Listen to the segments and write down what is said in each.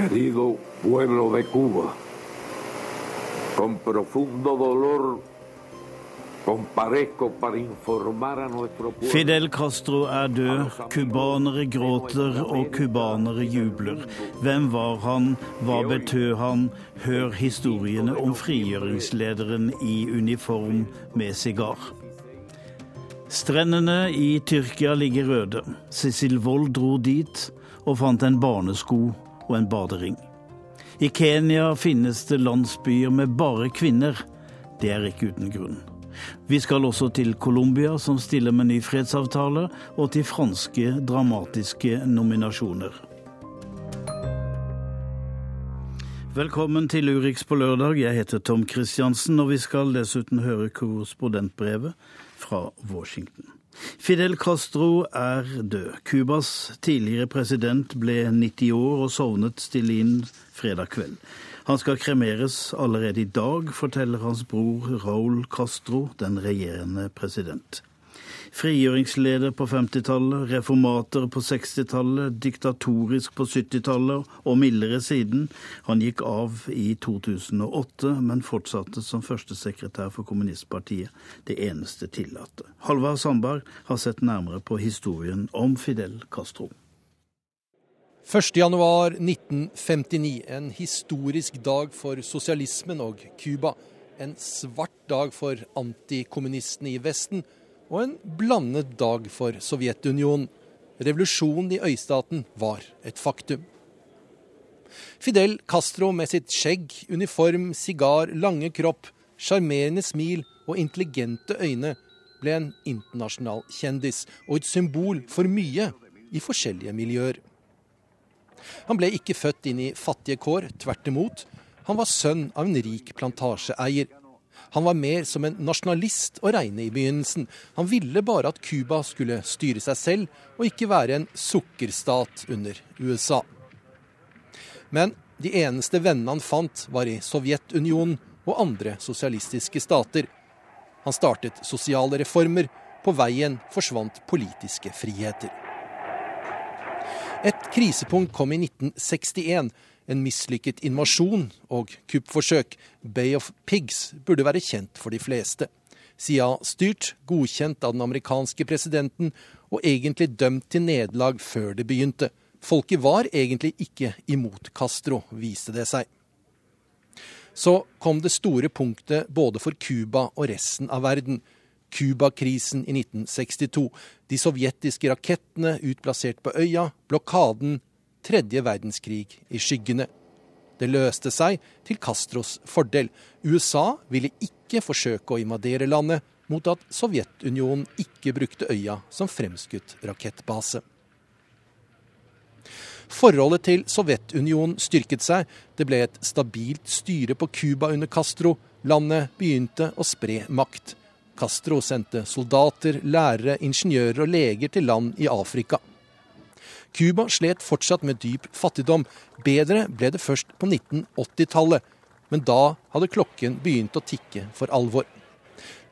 Querido pueblo de Cuba, con profundo dolor Fidel Castro er død, cubanere gråter og cubanere jubler. Hvem var han, hva betød han? Hør historiene om frigjøringslederen i uniform med sigar. Strendene i Tyrkia ligger røde. Cecil Wold dro dit og fant en barnesko og en badering. I Kenya finnes det landsbyer med bare kvinner. Det er ikke uten grunn. Vi skal også til Colombia, som stiller med ny fredsavtale, og til franske dramatiske nominasjoner. Velkommen til Urix på lørdag. Jeg heter Tom Christiansen, og vi skal dessuten høre korrespondentbrevet fra Washington. Fidel Castro er død. Cubas tidligere president ble 90 år og sovnet stille inn fredag kveld. Han skal kremeres allerede i dag, forteller hans bror Raúl Castro, den regjerende president. Frigjøringsleder på 50-tallet, reformater på 60-tallet, diktatorisk på 70-tallet og mildere siden. Han gikk av i 2008, men fortsatte som førstesekretær for kommunistpartiet, det eneste tillatte. Halvard Sandberg har sett nærmere på historien om Fidel Castro. 1.1.1959, en historisk dag for sosialismen og Cuba. En svart dag for antikommunistene i Vesten, og en blandet dag for Sovjetunionen. Revolusjonen i øystaten var et faktum. Fidel Castro med sitt skjegg, uniform, sigar, lange kropp, sjarmerende smil og intelligente øyne ble en internasjonal kjendis og et symbol for mye i forskjellige miljøer. Han ble ikke født inn i fattige kår, tvert imot. Han var sønn av en rik plantasjeeier. Han var mer som en nasjonalist å regne i begynnelsen. Han ville bare at Cuba skulle styre seg selv, og ikke være en sukkerstat under USA. Men de eneste vennene han fant, var i Sovjetunionen og andre sosialistiske stater. Han startet sosiale reformer. På veien forsvant politiske friheter. Et krisepunkt kom i 1961. En mislykket invasjon og kuppforsøk, Bay of Pigs, burde være kjent for de fleste. CIA-styrt, godkjent av den amerikanske presidenten og egentlig dømt til nederlag før det begynte. Folket var egentlig ikke imot Castro, viste det seg. Så kom det store punktet både for Cuba og resten av verden. Cuba-krisen i 1962, de sovjetiske rakettene utplassert på øya, blokaden, tredje verdenskrig i skyggene. Det løste seg til Castros fordel. USA ville ikke forsøke å invadere landet mot at Sovjetunionen ikke brukte øya som fremskutt rakettbase. Forholdet til Sovjetunionen styrket seg. Det ble et stabilt styre på Cuba under Castro. Landet begynte å spre makt. Castro sendte soldater, lærere, ingeniører og leger til land i Afrika. Cuba slet fortsatt med dyp fattigdom. Bedre ble det først på 1980-tallet, men da hadde klokken begynt å tikke for alvor.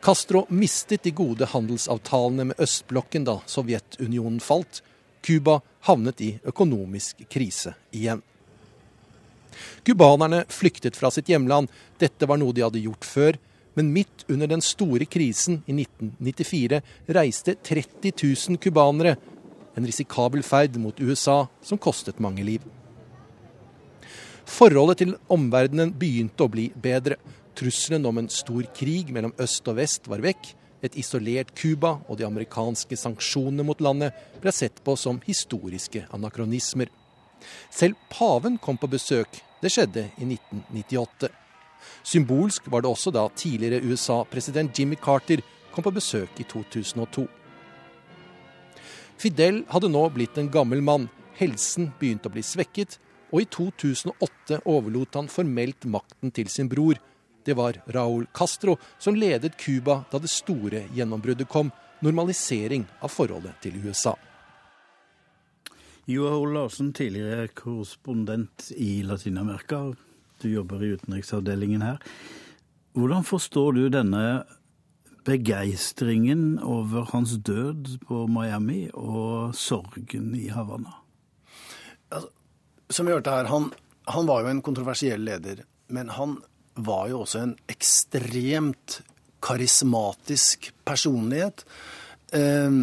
Castro mistet de gode handelsavtalene med østblokken da Sovjetunionen falt. Cuba havnet i økonomisk krise igjen. Cubanerne flyktet fra sitt hjemland. Dette var noe de hadde gjort før, men midt under den store krisen i 1994 reiste 30 000 cubanere. En risikabel ferd mot USA som kostet mange liv. Forholdet til omverdenen begynte å bli bedre. Trusselen om en stor krig mellom øst og vest var vekk. Et isolert Cuba og de amerikanske sanksjonene mot landet ble sett på som historiske anakronismer. Selv paven kom på besøk. Det skjedde i 1998. Symbolsk var det også da tidligere USA-president Jimmy Carter kom på besøk i 2002. Fidel hadde nå blitt en gammel mann. Helsen begynte å bli svekket, og i 2008 overlot han formelt makten til sin bror. Det var Raúl Castro som ledet Cuba da det store gjennombruddet kom, normalisering av forholdet til USA. Joar Larsen, tidligere korrespondent i Latin-Amerika. Du jobber i utenriksavdelingen her. Hvordan forstår du denne begeistringen over hans død på Miami og sorgen i Havana? Altså, som vi hørte her, han han var jo en kontroversiell leder, men han var jo også en ekstremt karismatisk personlighet. Eh,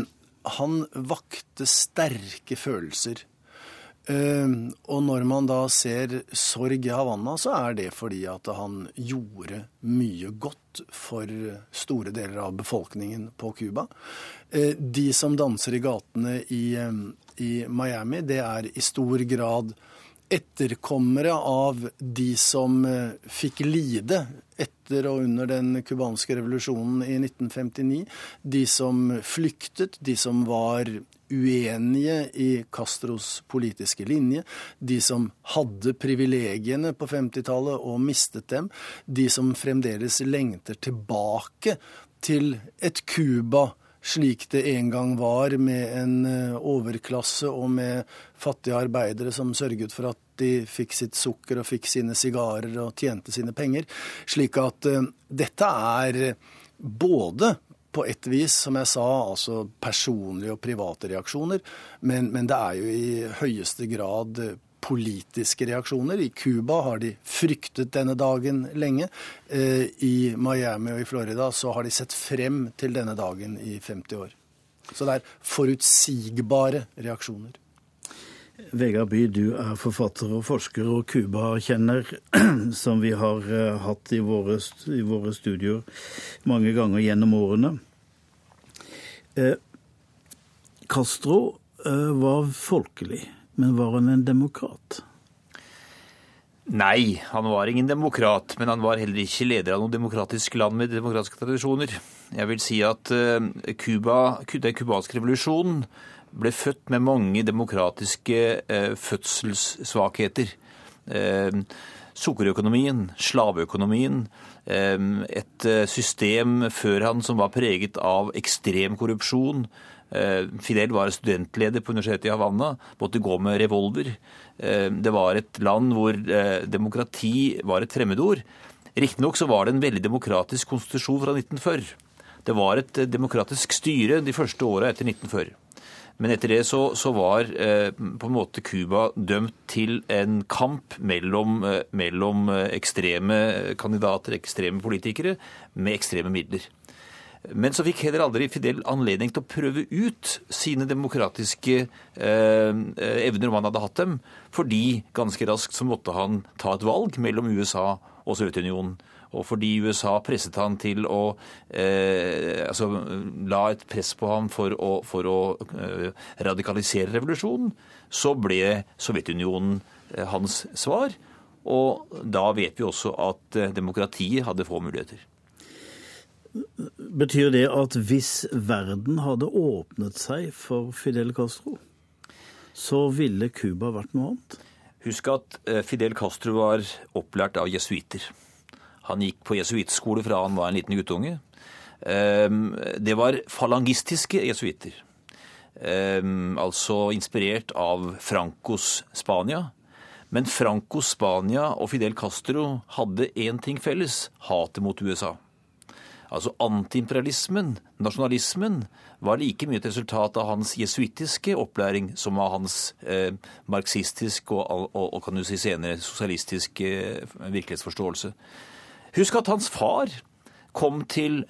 han vakte sterke følelser. Uh, og når man da ser sorg i Havanna, så er det fordi at han gjorde mye godt for store deler av befolkningen på Cuba. Uh, de som danser i gatene i, um, i, Miami, det er i stor grad etterkommere av de som uh, fikk lide etter og under den cubanske revolusjonen i 1959. De som flyktet, de som var uenige i Castros politiske linje, de som hadde privilegiene på 50-tallet og mistet dem, de som fremdeles lengter tilbake til et Cuba slik det en gang var, med en eh, overklasse og med fattige arbeidere som sørget for at de fikk sitt sukker og fikk sine sigarer og tjente sine penger. Slik at uh, dette er både på et vis, som jeg sa, altså personlige og private reaksjoner. Men, men det er jo i høyeste grad politiske reaksjoner. I Cuba har de fryktet denne dagen lenge. Eh, I Miami og i Florida så har de sett frem til denne dagen i 50 år. Så det er forutsigbare reaksjoner. Vegard By, du er forfatter og forsker og Cuba-kjenner, som vi har uh, hatt i våre, i våre, studier mange ganger gjennom årene. Eh, Castro eh, var folkelig, men var han en demokrat? Nei, han var ingen demokrat, men han var heller ikke leder av noe demokratisk land med demokratiske tradisjoner. Jeg vil si at Cuba, den cubanske revolusjonen ble født med mange demokratiske eh, fødselssvakheter. Eh, sukkerøkonomien, slaveøkonomien, eh, et eh, system før han som var preget av ekstrem korrupsjon. Eh, Fidel var studentleder på Universitetet i Havanna, måtte gå med revolver. Eh, det var et land hvor demokrati var et fremmedord. Riktignok så var det en veldig demokratisk konstitusjon fra 1940. Det var et demokratisk styre de første åra etter 1940. Men etter det så, så var eh, på en måte Cuba dømt til en kamp mellom, eh, mellom eh, ekstreme kandidater, ekstreme politikere, med ekstreme midler. Men så fikk heller aldri Fidel anledning til å prøve ut sine demokratiske eh, evner, om han hadde hatt dem, fordi ganske raskt så måtte han ta et valg mellom USA og Sovjetunionen og fordi USA presset han til å eh, altså, la et press på ham for å, for å eh, radikalisere revolusjonen, så ble Sovjetunionen eh, hans svar. Og da vet vi også at eh, demokratiet hadde få muligheter. Betyr det at hvis verden hadde åpnet seg for Fidel Castro, så ville Cuba vært noe annet? Husk at eh, Fidel Castro var opplært av jesuitter. Han gikk på jesuittskole fra han var en liten guttunge. Ehm, det var falangistiske jesuitter. Ehm, altså inspirert av Francos Spania. Men Francos Spania og Fidel Castro hadde én ting felles hatet mot USA. Altså Antiimperialismen, nasjonalismen, var like mye et resultat av hans jesuittiske opplæring som av hans eh, marxistisk og, og, og, kan du si senere sosialistisk eh, virkelighetsforståelse. Husk at hans far kom til,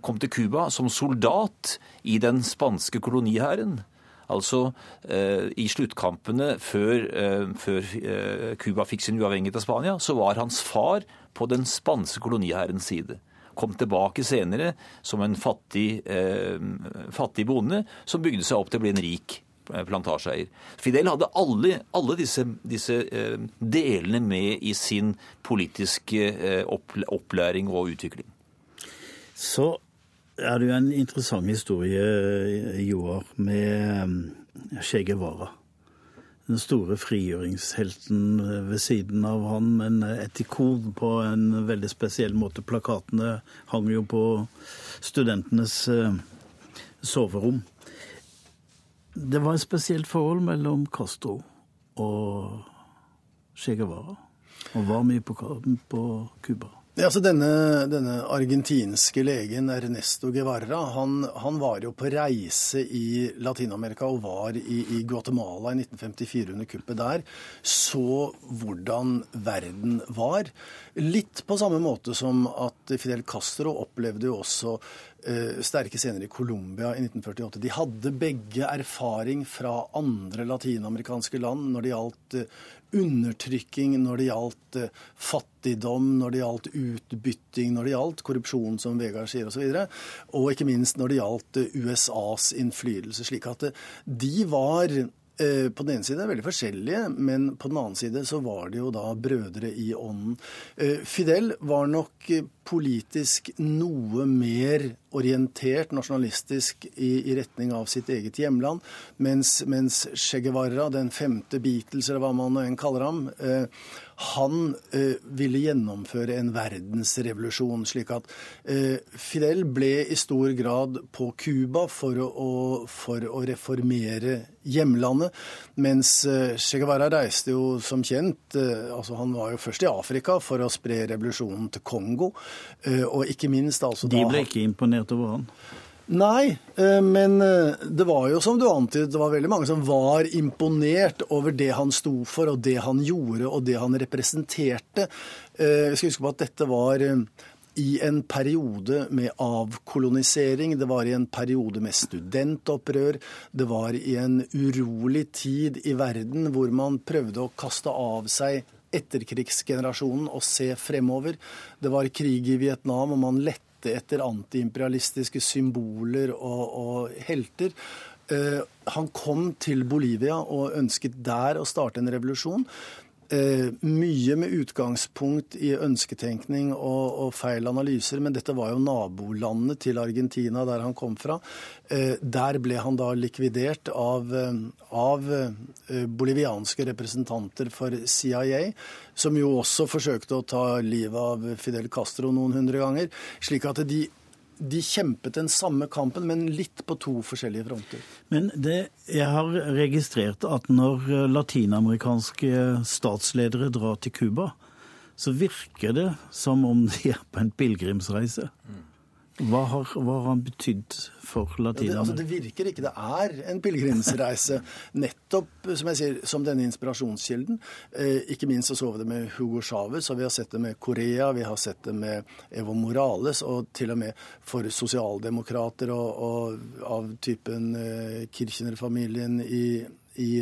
kom til Cuba som soldat i den spanske kolonihæren. Altså eh, i sluttkampene før, eh, eh, fikk sin uavhengighet av Spania, så var hans far på den spanske kolonihærens side. Kom tilbake senere som en fattig, eh, fattig bonde som bygde seg opp til å bli en rik Eh, plantasjeeier. Fidel hadde alle, alle disse, disse eh, delene med i sin politiske eh, opplæring og utvikling. Så er det jo en interessant historie, Joar, med Che Guevara. Den store frigjøringshelten ved siden av han, men et ikon på en veldig spesiell måte. Plakatene hang jo på studentenes soverom. Det var et spesielt forhold mellom Castro og Che Guevara. Og var mye på Cuba. Ja, altså denne, denne, argentinske legen Ernesto Guevara han, han, var jo på reise i Latin-Amerika og var i, i, Guatemala i 1954 under kuppet der. Så hvordan verden var. Litt på samme måte som at Fidel Castro opplevde jo også sterke scener i Colombia i 1948. De hadde begge erfaring fra andre latinamerikanske land når det gjaldt uh, undertrykking når det gjaldt eh, fattigdom, når det gjaldt utbytting, når det gjaldt korrupsjon, som Vegard sier, osv. Og, så og ikke minst når det gjaldt eh, USAs innflytelse. Slik at eh, de var på den ene side veldig forskjellige, men på den annen side så var de jo da brødre i ånden. Fidel var nok politisk noe mer orientert nasjonalistisk i, i, retning av sitt eget hjemland, mens, mens Che Guevara, den femte Beatles, eller hva man nå enn kaller ham, eh, han eh, ville gjennomføre en verdensrevolusjon. Slik at eh, Fidel ble i stor grad på Cuba for, for, å reformere hjemlandet, mens eh, Che Guevara reiste jo som kjent eh, altså Han var jo først i Afrika for å spre revolusjonen til Kongo. Eh, og ikke minst altså De ble ikke imponert over han? Nei, eh, men eh, det var jo som du antydet, det var veldig mange som var imponert over det han sto for, og det han gjorde, og det han representerte. Jeg skal huske på at dette var i en periode med avkolonisering, det var i en periode med studentopprør, det var i en urolig tid i verden hvor man prøvde å kaste av seg etterkrigsgenerasjonen og se fremover. Det var krig i Vietnam, og man lette etter antiimperialistiske symboler og, og helter. Uh, han kom til Bolivia og ønsket der å starte en revolusjon. Eh, mye med utgangspunkt i ønsketenkning og, og, feil analyser, men dette var jo nabolandet til Argentina, der han kom fra. Eh, der ble han da likvidert av, eh, av eh, bolivianske representanter for CIA, som jo også forsøkte å ta livet av Fidel Castro noen hundre ganger. slik at de de kjempet den samme kampen, men litt på to forskjellige fronter. Men det, jeg har registrert at når latinamerikanske statsledere drar til Cuba, så virker det som om de er på en pilegrimsreise. Mm. Hva har, hva har, han betydd for latinerne? Ja, det, altså, det, virker ikke. Det er en pilegrimsreise. Nettopp som jeg sier, som denne inspirasjonskilden. Eh, ikke minst så så vi det med Hugo Chávez, og vi har sett det med Korea, vi har sett det med Evo Morales, og til og med for sosialdemokrater og, og av typen eh, Kirchner-familien i, i,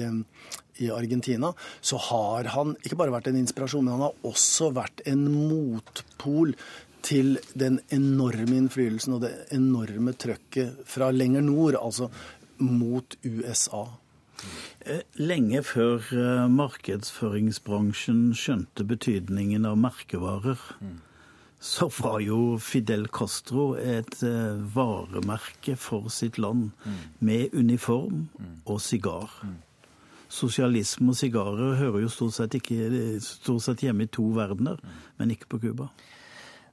i Argentina, så har han ikke bare vært en inspirasjon, men han har også vært en motpol til den enorme innflytelsen og det enorme trøkket fra lenger nord, altså mot USA. Eh, lenge før eh, markedsføringsbransjen skjønte betydningen av merkevarer, så var jo Fidel Castro et eh, varemerke for sitt land, med uniform og sigar. Sosialisme og sigarer hører jo stort sett, ikke, stort sett hjemme i to verdener, men ikke på Cuba.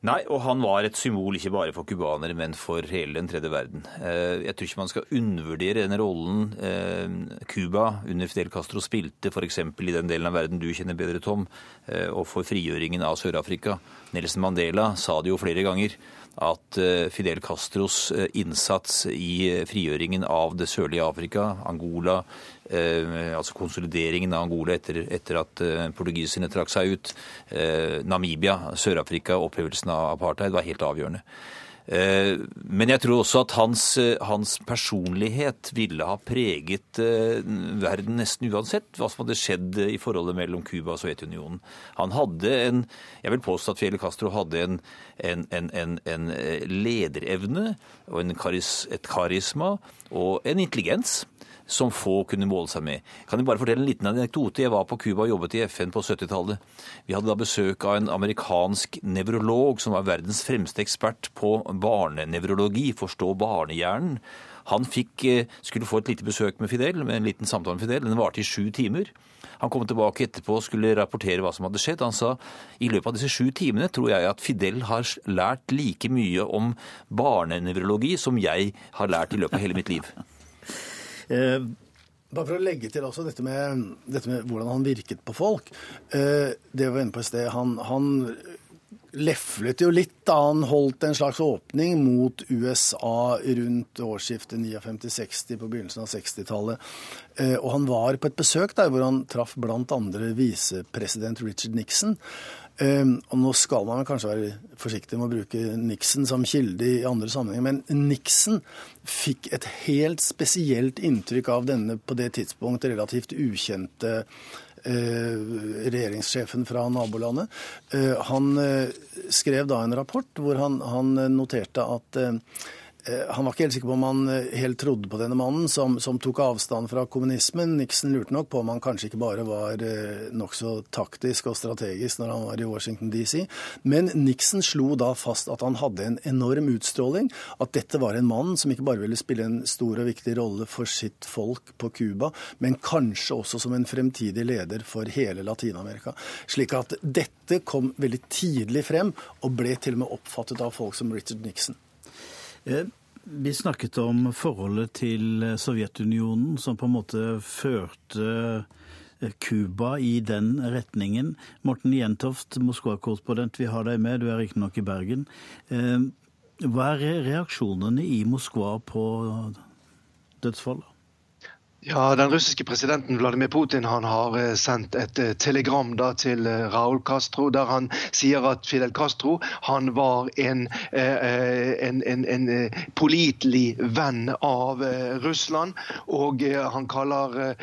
Nei, og han var et symbol ikke bare for cubanere, men for hele den tredje verden. Eh, jeg tror ikke man skal undervurdere den rollen eh, Cuba under Fidel Castro spilte f.eks. i den delen av verden du kjenner bedre, Tom, eh, og for frigjøringen av Sør-Afrika. Nelson Mandela sa det jo flere ganger at Fidel Castros innsats i frigjøringen av det sørlige Afrika, Angola, altså konsolideringen av Angola etter, etter at eh, portugiserne trakk seg ut. Eh, Namibia, Sør-Afrika, opphevelsen av apartheid var helt avgjørende. Men jeg tror også at hans, hans, personlighet ville ha preget verden nesten uansett hva som hadde skjedd i forholdet mellom Cuba og Sovjetunionen. Han hadde en Jeg vil påstå at Fidel Castro hadde en, en, en, en lederevne og karis, et karisma og en intelligens som få kunne måle seg med. Kan jeg bare fortelle en liten anekdote? Jeg var på Cuba og jobbet i FN på 70-tallet. Vi hadde da besøk av en amerikansk nevrolog som var verdens fremste ekspert på barnenevrologi, forstå barnehjernen. Han fikk, eh, skulle få et lite besøk med Fidel, med en liten samtale med Fidel. Den varte i sju timer. Han kom tilbake etterpå og skulle rapportere hva som hadde skjedd. Han sa i løpet av disse sju timene tror jeg at Fidel har lært like mye om barnenevrologi som jeg har lært i løpet av hele mitt liv. Eh, bare for å legge til også dette med, dette med hvordan han virket på folk. Eh, det var inne på i sted, han, han leflet jo litt da han holdt en slags åpning mot USA rundt årsskiftet 59-60 på begynnelsen av 60-tallet. Eh, og han var på et besøk der hvor han traff blant andre visepresident Richard Nixon. Um, og nå skal man kanskje være forsiktig med å bruke Nixon som kilde i andre sammenhenger, men Nixon fikk et helt spesielt inntrykk av denne på det tidspunkt relativt ukjente Eh, regjeringssjefen fra nabolandet. Eh, han eh, skrev da en rapport hvor han, han noterte at han var ikke helt sikker på om han eh, helt trodde på denne mannen som, som, tok avstand fra kommunismen. Nixon lurte nok på om han kanskje ikke bare var eh, nokså taktisk og strategisk når han var i Washington DC. Men Nixon slo da fast at han hadde en enorm utstråling. At dette var en mann som ikke bare ville spille en stor og viktig rolle for sitt folk på Cuba, men kanskje også som en fremtidig leder for hele Latin-Amerika. Slik at dette kom veldig tidlig frem, og ble til og med oppfattet av folk som Richard Nixon. Eh, vi snakket om forholdet til Sovjetunionen, som på en måte førte eh, Cuba i den retningen. Morten Jentoft, Moskva-korrespondent, vi har deg med, du er riktignok i Bergen. Eh, hva er reaksjonene i Moskva på dødsfallet? Ja, Den russiske presidenten Vladimir Putin han har eh, sendt et eh, telegram da, til eh, Raúl Castro der han sier at Fidel Castro han var en, en, en, en pålitelig venn av Russland. Og han kaller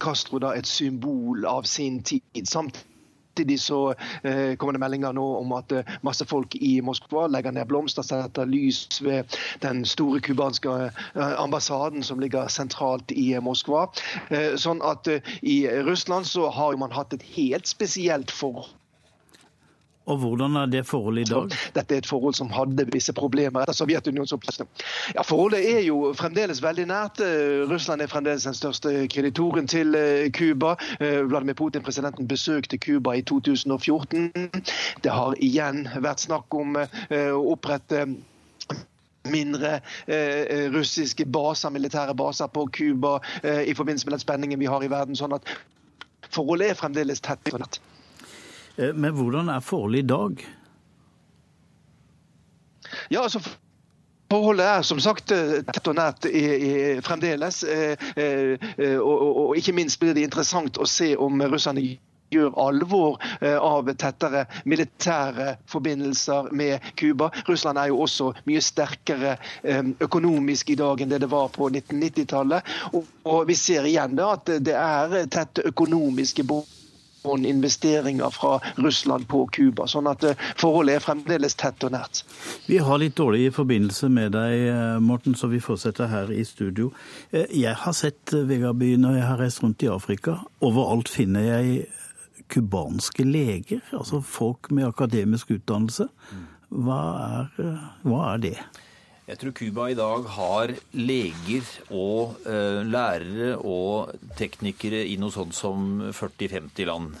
Castro da et symbol av sin tid. Samtidig Samtidig så eh, kommer det meldinger nå om at eh, masse folk i Moskva legger ned blomster, setter lys ved den store cubanske eh, ambassaden som ligger sentralt i Moskva. Sånn at i Russland så har man hatt et helt spesielt forhold og Hvordan er det forholdet i dag? Dette er et forhold som hadde visse problemer etter Sovjetunionens oppløsning. Ja, forholdet er jo fremdeles veldig nært. Eh, Russland er fremdeles den største kreditoren til eh, Cuba. Eh, Vladimir Putin, presidenten, besøkte Cuba i 2014. Det har igjen vært snakk om å opprette mindre russiske baser, militære baser på Cuba i forbindelse med den spenningen vi har i verden. sånn at forholdet er fremdeles tett men hvordan er forholdet i dag? Ja, altså Forholdet er som sagt eh, tett og nært i, i, fremdeles. Eh, eh, og, og, og, ikke minst blir det interessant å se om russerne gjør alvor eh, av tettere militære forbindelser med Cuba. Russland er jo også mye sterkere eh, økonomisk i dag enn det det var på 1990-tallet. Og, og, vi ser igjen da at det er tette økonomiske bånd investeringer fra Russland på Cuba. Sånn at eh, forholdet er fremdeles tett og nært. Vi har litt dårlig forbindelse med deg, eh, Morten, så vi fortsetter her i studio. Eh, jeg har sett Vegardby når jeg har reist rundt i Afrika. Overalt finner jeg cubanske leger, altså folk med akademisk utdannelse. Hva er, hva er det? Jeg tror Cuba i dag har leger og eh, lærere og teknikere i noe sånt som 40-50 land.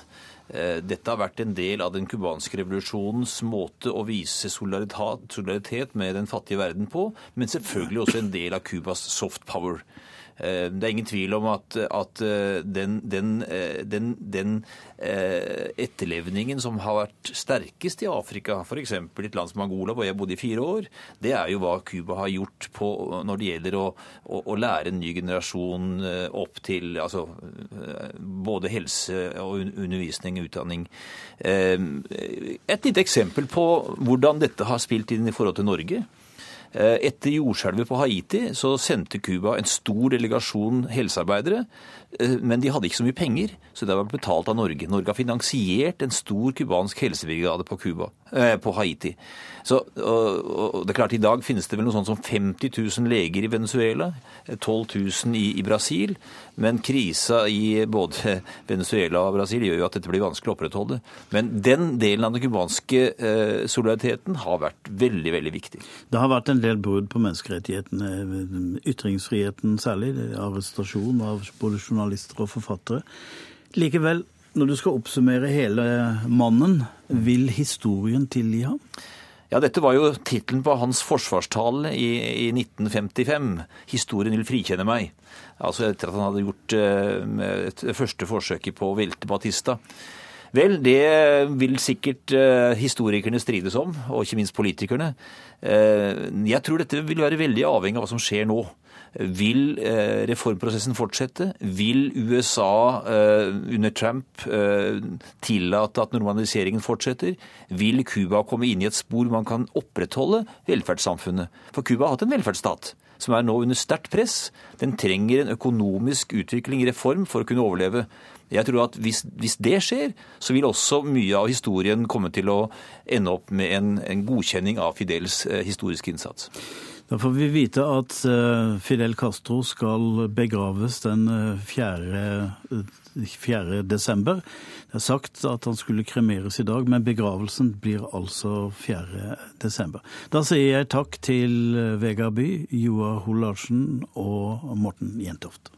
Uh, dette har vært en del av den cubanske revolusjonens måte å vise solidaritet med den fattige verden på, men selvfølgelig også en del av Cubas soft power. Eh, det er ingen tvil om at, at eh, den, den, eh, den, den, etterlevningen som har vært sterkest i Afrika, f.eks. et land som Angola, hvor jeg bodde i fire år, det er jo hva Cuba har gjort på, når det gjelder å, å, å, lære en ny generasjon opp til altså, både helse og undervisning og utdanning. Et lite eksempel på hvordan dette har spilt inn i forhold til Norge. Eh, etter jordskjelvet på Haiti så sendte Cuba en stor delegasjon helsearbeidere. Eh, men de hadde ikke så mye penger, så det var betalt av Norge. Norge har finansiert en stor cubansk helsebrigade på, Cuba, eh, på Haiti. Så, og, og, det er klart I dag finnes det vel noe sånt som 50 000 leger i Venezuela, 12 000 i, i Brasil. Men krisa i både Venezuela og Brasil gjør jo at dette blir vanskelig å opprettholde. Men den delen av den cubanske eh, solidariteten har vært veldig veldig viktig. Det har vært en del brudd på menneskerettighetene, ytringsfriheten særlig. Arrestasjon av både journalister og forfattere. Likevel, når du skal oppsummere hele mannen, vil historien tilgi ham? Ja, Dette var jo tittelen på hans forsvarstale i, i, 1955. 'Historien vil frikjenne meg'. Altså etter at han hadde gjort eh, første forsøket på å velte Batista. Vel, det vil sikkert eh, historikerne strides om, og ikke minst politikerne. Eh, jeg tror dette vil være veldig avhengig av hva som skjer nå. Vil uh, reformprosessen fortsette? Vil USA under Trump tillate at normaliseringen fortsetter? Vil Cuba komme inn i et spor man kan opprettholde velferdssamfunnet? For Cuba har hatt en velferdsstat som er nå under sterkt press. Den trenger en økonomisk utvikling, reform, for å kunne overleve. Jeg tror at hvis, hvis, det skjer, så vil også mye av historien komme til å ende opp med en, en godkjenning av Fidels eh, historiske innsats. Da får vi vite at uh, Fidel Castro skal begraves den 4. Uh, 4. desember. Det er sagt at han skulle kremeres i dag, men begravelsen blir altså 4. desember. Da sier jeg takk til eh, Vegard By, Joar Hoel Larsen og Morten Jentoft.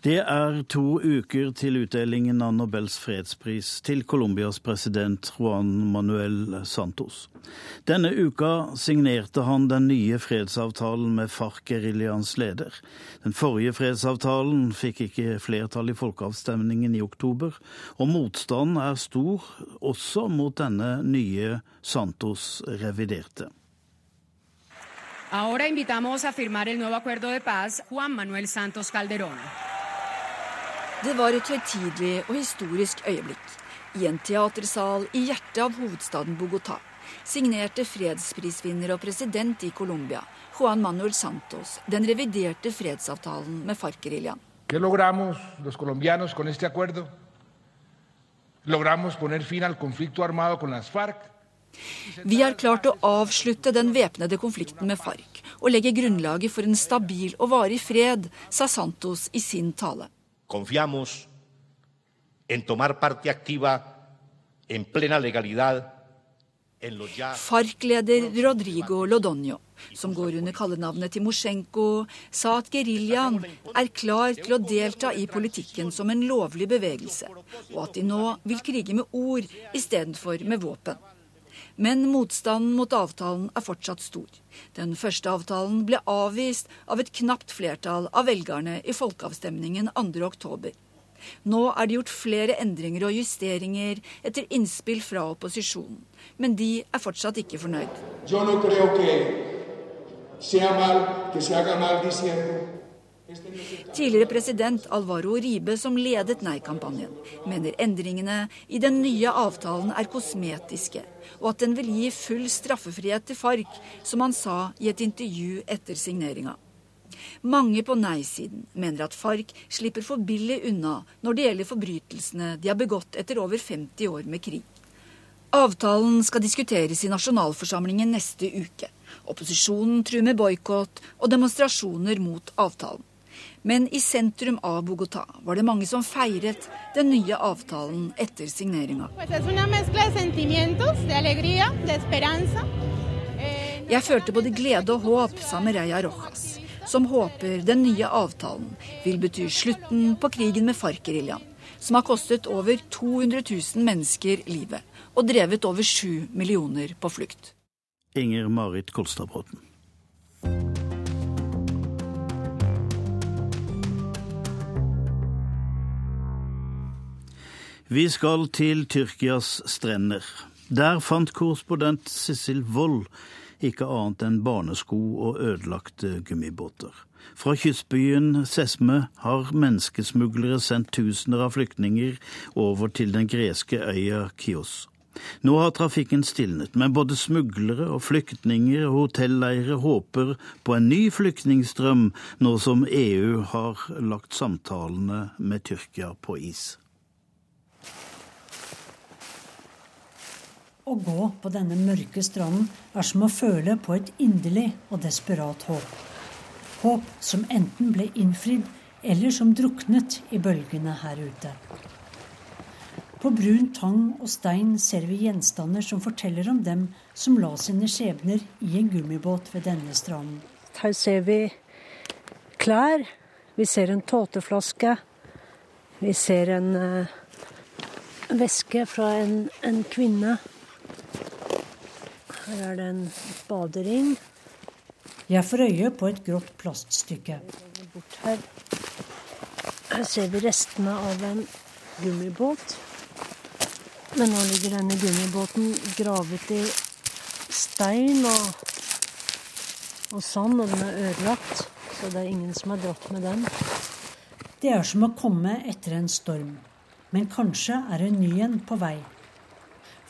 Det er to uker til utdelingen av Nobels fredspris til Colombias president Juan Manuel Santos. Denne uka signerte han den nye fredsavtalen med FARC-geriljaens leder. Den forrige fredsavtalen fikk ikke flertall i folkeavstemningen i oktober, og motstanden er stor også mot denne nye Santos reviderte. Ahora invitamos a firmar el nuevo acuerdo de paz Juan Manuel Santos Calderón. Det var et høytidelig og historisk øyeblikk. I en teatersal i hjertet av hovedstaden Bogotá signerte fredsprisvinner og president i Colombia, Juan Manuel Santos, den reviderte fredsavtalen med FARC-geriljaen. Vi har klart å avslutte den væpnede konflikten med FARC og legge grunnlaget for en stabil og varig fred, sa Santos i sin tale. Confiamos en tomar parte activa en plena legalidad FARC-leder Rodrigo Lodonio, som går under kallenavnet Timosjenko, sa at geriljaen er klar til å delta i politikken som en lovlig bevegelse, og at de nå vil krige med ord istedenfor med våpen. Men motstanden mot avtalen er fortsatt stor. Den første avtalen ble avvist av et knapt flertall av velgerne i folkeavstemningen 2.10. Nå er det gjort flere endringer og justeringer etter innspill fra opposisjonen. Men de er fortsatt ikke fornøyd. Tidligere president Alvaro Ribe, som ledet nei-kampanjen, mener endringene i den nye avtalen er kosmetiske, og at den vil gi full straffefrihet til FARC, som han sa i et intervju etter signeringa. Mange på nei-siden mener at FARC slipper for billig unna når det gjelder forbrytelsene de har begått etter over 50 år med krig. Avtalen skal diskuteres i nasjonalforsamlingen neste uke. Opposisjonen truer med boikott og demonstrasjoner mot avtalen. Men i sentrum av Bogotá var det mange som feiret den nye avtalen etter signeringa. Eh, Jeg følte både glede og håp, sa Mereya Rojas, som håper den nye avtalen vil bety slutten på krigen med FARC-geriljaen, som har kostet over 200 000 mennesker livet og drevet over 7 millioner på flukt. Inger Marit Kolstadbråten. Vi skal til Tyrkias strender. Der fant korrespondent Sissel Wold ikke annet enn barnesko og ødelagte gummibåter. Fra kystbyen Sesme har menneskesmuglere sendt tusener av flyktninger over til den greske øya Kios. Nå har trafikken stilnet, men både smuglere og flyktninger og hotelleiere håper på en ny flyktningstrøm nå som EU har lagt samtalene med Tyrkia på is. Å gå på denne mørke stranden er som å føle på et inderlig og desperat håp. Håp som enten ble innfridd, eller som druknet i bølgene her ute. På brun tang og stein ser vi gjenstander som forteller om dem som la sine skjebner i en gummibåt ved denne stranden. Her ser vi klær. Vi ser en tåteflaske. Vi ser en uh, væske fra en, en kvinne. Her er det en badering. Jeg får øye på et grått plaststykke. Bort her. her ser vi restene av en gummibåt. Men nå ligger denne gummibåten gravet i stein og, og sand, og den er ødelagt. Så det er ingen som har dratt med den. Det er som å komme etter en storm. Men kanskje er en ny en på vei.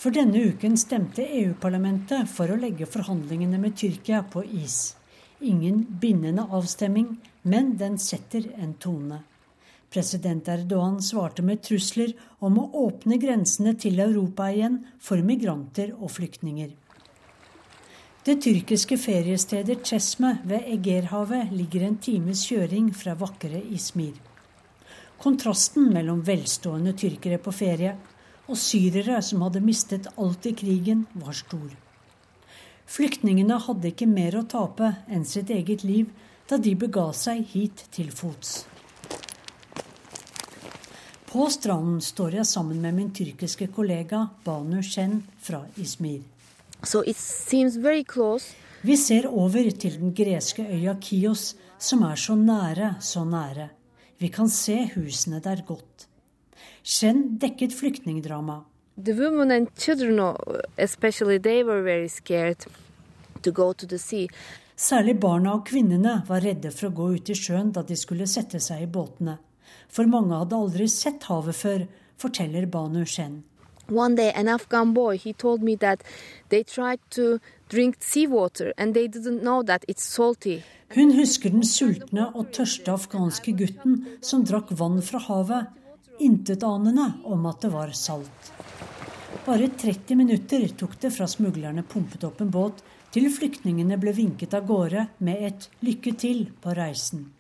For denne uken stemte EU-parlamentet for å legge forhandlingene med Tyrkia på is. Ingen bindende avstemming, men den setter en tone. President Erdogan svarte med trusler om å åpne grensene til Europa igjen for migranter og flyktninger. Det tyrkiske feriestedet Chesme ved Egerhavet ligger en times kjøring fra vakre Ismir. Kontrasten mellom velstående tyrkere på ferie og syrere som hadde mistet alt i krigen, var stor. Flyktningene hadde ikke mer å tape enn sitt eget liv da de bega seg hit til fots. På stranden står jeg sammen med min tyrkiske kollega Banu Shen fra Izmir. So Vi ser over til den greske øya Kios, som er så nære, så nære. Vi kan se husene der godt. Shen dekket flyktningdrama. The women and children, especially, they were very scared to go to the sea. Særlig barna og kvinnene var redde for å gå ut i sjøen da de skulle sette seg i båtene. For mange hadde aldri sett havet før, forteller Banu Shen. One day, an Afghan boy he told me that they tried to drink seawater and they didn't know that it's salty. Hun husker den sultne og tørste afghanske gutten som drakk vann fra havet intetanende om at det var salt. Bare 30 minutter tok det fra smuglerne pumpet opp en båt, til flyktningene ble vinket av gårde med et 'lykke til' på reisen.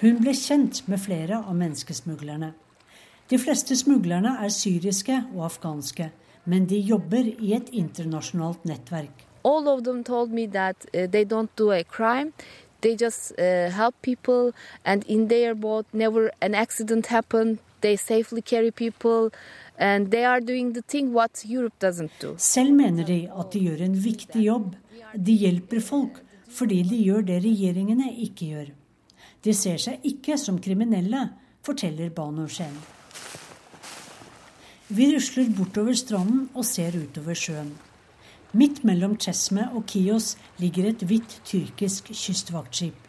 Hun ble kjent med flere av menneskesmuglerne. De fleste smuglerne er syriske og afghanske, men de jobber i et internasjonalt nettverk. All of them told me that uh, they don't do a crime. They just uh, help people, and in their boat. They safely carry people. And they are doing the thing what Europe doesn't do. Selv mener de at de gjør en viktig jobb. De hjelper folk fordi de gjør det regjeringene ikke gjør. De ser seg ikke som kriminelle, forteller Bano Shen. Vi rusler bortover stranden og ser utover sjøen. Midt mellom Chesme og Kios ligger et hvitt tyrkisk kystvaktskip.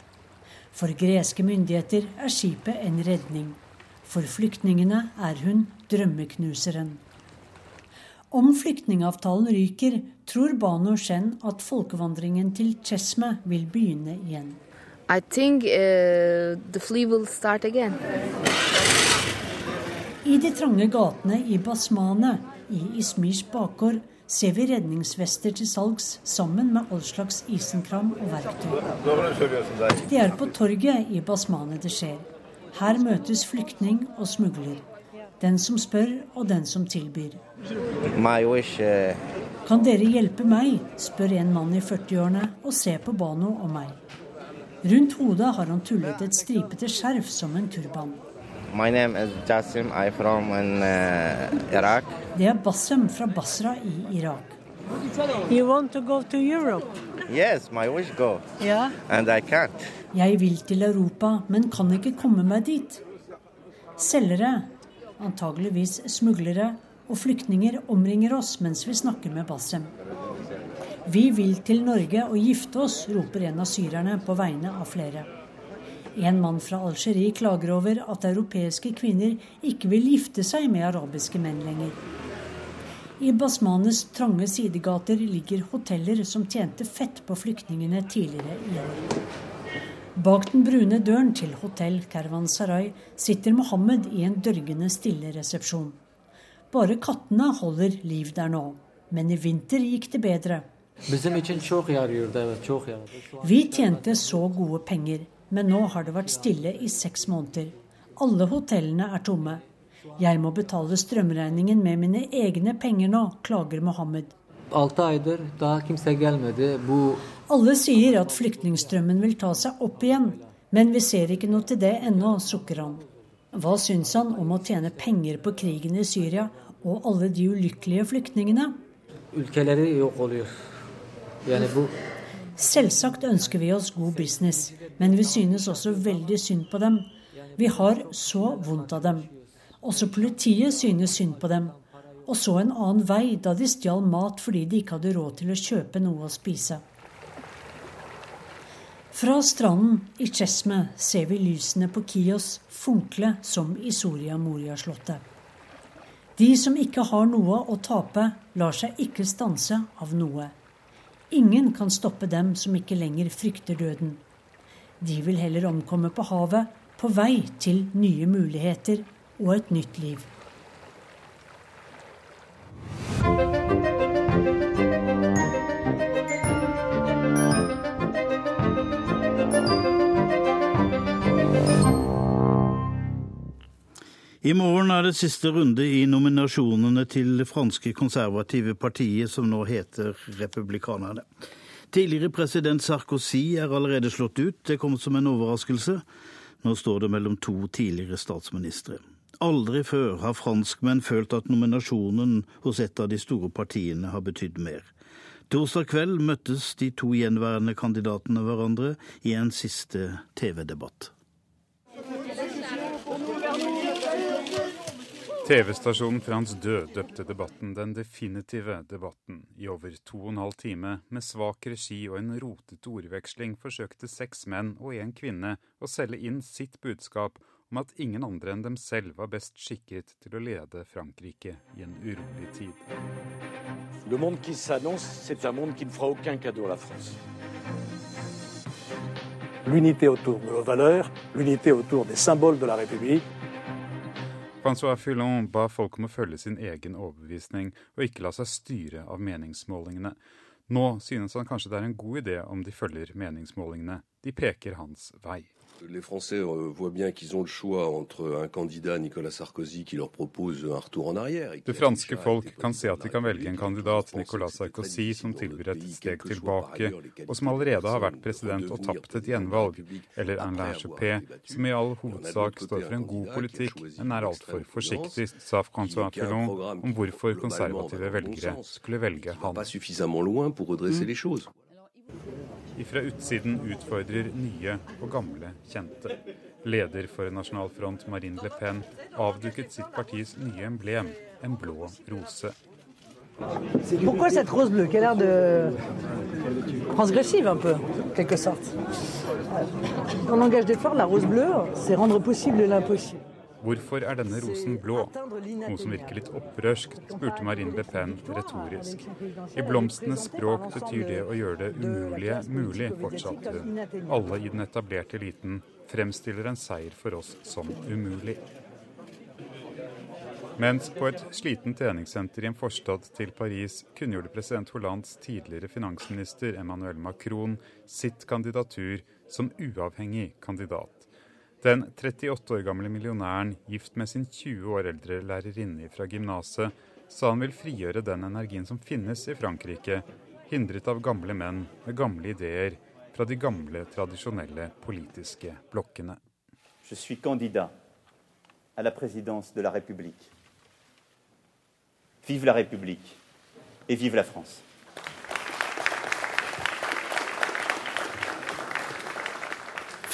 For greske myndigheter er skipet en redning. For flyktningene er hun drømmeknuseren. Om flyktningavtalen ryker, tror Bano Shen at folkevandringen til Chesme vil begynne igjen. I think uh, the flea will start again. I de trange gatene i Basmane, i Ismirs bakgård, ser vi redningsvester til salgs sammen med all slags isenkram og verktøy. Det er på torget i Basmane det skjer. Her møtes flyktning og smugler. Den som spør, og den som tilbyr. Eh, kan dere hjelpe meg, spør en mann i 40-årene og ser på Bano og meg. Rundt hodet har han tullet et stripete skjerf som en turban. My name is Jassim. From uh, Det er Bassem fra Basra i Irak. You want to go to Europe? Yes, my wish go. Yeah. And I can't. Jeg vil til Europa, men kan ikke komme meg dit. Selgere, antageligvis smuglere, og flyktninger omringer oss mens vi snakker med Bassem. Vi vil til Norge og gifte oss, roper en av syrerne på vegne av flere. En mann fra Algerie klager over at europeiske kvinner ikke vil gifte seg med arabiske menn lenger. I Basmanes trange sidegater ligger hoteller som tjente fett på flyktningene tidligere i år. Bak den brune døren til hotell Kervansaray sitter Mohammed i en dørgende stille resepsjon. Bare kattene holder liv der nå. Men i vinter gikk det bedre. Vi tjente så gode penger, men nå har det vært stille i seks måneder. Alle hotellene er tomme. Jeg må betale strømregningen med mine egne penger nå, klager Mohammed. 6 aydır daha kimse gelmedi. Bu alle sier at flyktningstrømmen vil ta seg opp igjen, men vi ser ikke noe til det ennå, sukker han. Hva syns han om å tjene penger på krigen i Syria og alle de ulykkelige flyktningene? Selvsagt ønsker vi oss god business, men vi synes også veldig synd på dem. Vi har så vondt av dem. Også politiet synes synd på dem. Og så en annen vei da de stjal mat fordi de ikke hadde råd til å kjøpe noe å spise. Fra stranden i Chesme ser vi lysene på Kios funkle som i Soria Moria-slottet. De som ikke har noe å tape, lar seg ikke stanse av noe. Ingen kan stoppe dem som ikke lenger frykter døden. De vil heller omkomme på havet, på vei til nye muligheter og et nytt liv. I morgen er det siste runde i nominasjonene til det franske konservative partiet, som nå heter Republikanerne. Tidligere president Sarkozy er allerede slått ut. Det kom som en overraskelse. Nå står det mellom to tidligere statsministre. Aldri før har franskmenn følt at nominasjonen hos et av de store partiene har betydd mer. Torsdag kveld møttes de to gjenværende kandidatene hverandre i en siste TV-debatt. TV-stasjonen Frans Død døpte debatten Den definitive debatten. I over to og en halv time, med svak regi og en rotete ordveksling, forsøkte seks menn og én kvinne å selge inn sitt budskap om at ingen andre enn dem selv var best skikket til å lede Frankrike i en urolig tid. Le monde qui s'annonce, c'est un monde qui ne fera aucun cadeau à la France. L'unité autour de nos valeurs, l'unité autour des symboles de la République, Francois Fillon ba folk om å følge sin egen overbevisning og ikke la seg styre av meningsmålingene. Nå synes han kanskje det er en god idé om de følger meningsmålingene. De peker hans vei. Les Français euh, voient bien qu'ils ont le choix entre un candidat, Nicolas Sarkozy, qui leur propose un retour en arrière. Det franske folk kan se at de kan velge en kandidat, Nicolas Sarkozy, som tilbyr et steg tilbake, og som allerede har vært president og tapt et gjenvalg, eller Alain Juppé, som i all hovedsak står for en god politikk, men er altfor forsiktig, sa Francois Fillon om hvorfor konservative velgere skulle velge han. Ifra utsiden utfordrer nye og gamle kjente. Leder for Nasjonal Front, Marine Le Pen, avduket sitt partis nye emblem, en blå rose. Pourquoi cette rose bleue qui a l'air de transgressive un peu, en quelque sorte En langage fleurs, la rose bleue, c'est rendre possible l'impossible. Hvorfor er denne rosen blå? Noe som virker litt opprørsk, spurte Marine Le Pen retorisk. I blomstenes språk betyr det å gjøre det umulige mulig, fortsatte hun. Alle i den etablerte eliten fremstiller en seier for oss som umulig. Mens på et sliten treningssenter i en forstad til Paris kunngjorde president Hollands tidligere finansminister Emmanuel Macron sitt kandidatur som uavhengig kandidat. Den 38 år gamle millionæren, gift med sin 20 år eldre lærerinne fra gymnaset, sa han vil frigjøre den energien som finnes i Frankrike, hindret av gamle menn med gamle ideer fra de gamle, tradisjonelle politiske blokkene. Je suis candidat à la présidence de la République. Vive la République et vive la France.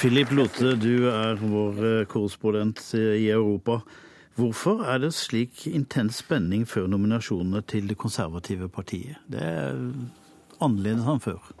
Philip Lotte, du er vår eh, korrespondent i Europa. Hvorfor er det slik intens spenning før nominasjonene til Det konservative partiet? Det er annerledes enn før.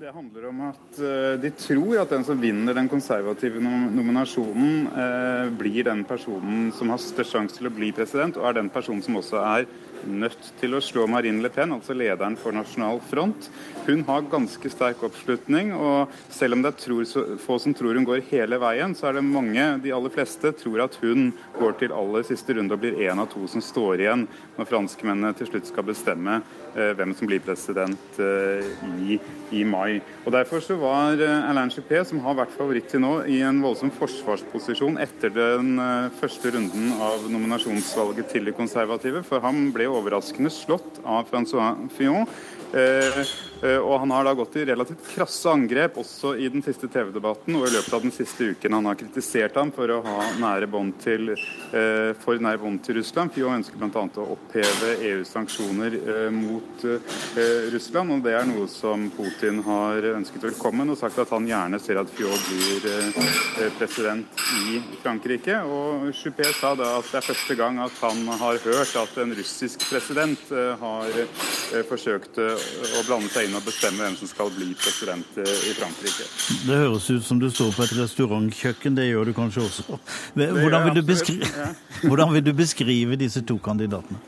Det handler om at eh, de tror at den som vinner den konservative nominasjonen, eh, blir den personen som har størst sjanse til å bli president, og er den personen som også er nødt til å slå Marine Le Pen, altså lederen for Nasjonal Front. Hun har ganske sterk oppslutning, og selv om det er få som tror hun går hele veien, så er det mange, de aller fleste, tror at hun går til aller siste runde og blir en av to som står igjen når franskmennene til slutt skal bestemme hvem som blir president eh, i, i, mai. Og Derfor så var eh, Alain Juppé, som har vært favoritt til nå, i en voldsom forsvarsposisjon etter den eh, første runden av nominasjonsvalget til de konservative, for han ble overraskende slått av Francois Fillon. Eh, og han har da gått i relativt krasse angrep også i den siste TV-debatten og i løpet av den siste uken. Han har kritisert ham for å ha nære bånd til, eh, for nære bånd til Russland. Fjå ønsker bl.a. å oppheve EUs sanksjoner eh, mot Russland. og Det er noe som Putin har ønsket velkommen og sagt at han gjerne ser at Fjå blir president i Frankrike. Og Juppé sa da at det er første gang at han har hørt at en russisk president har forsøkt å blande seg inn inn og bestemme hvem som skal bli president eh, i Frankrike. Det høres ut som du står på et restaurantkjøkken, det gjør du kanskje også. Hvordan vil du beskrive, Hvordan vil du beskrive disse to kandidatene?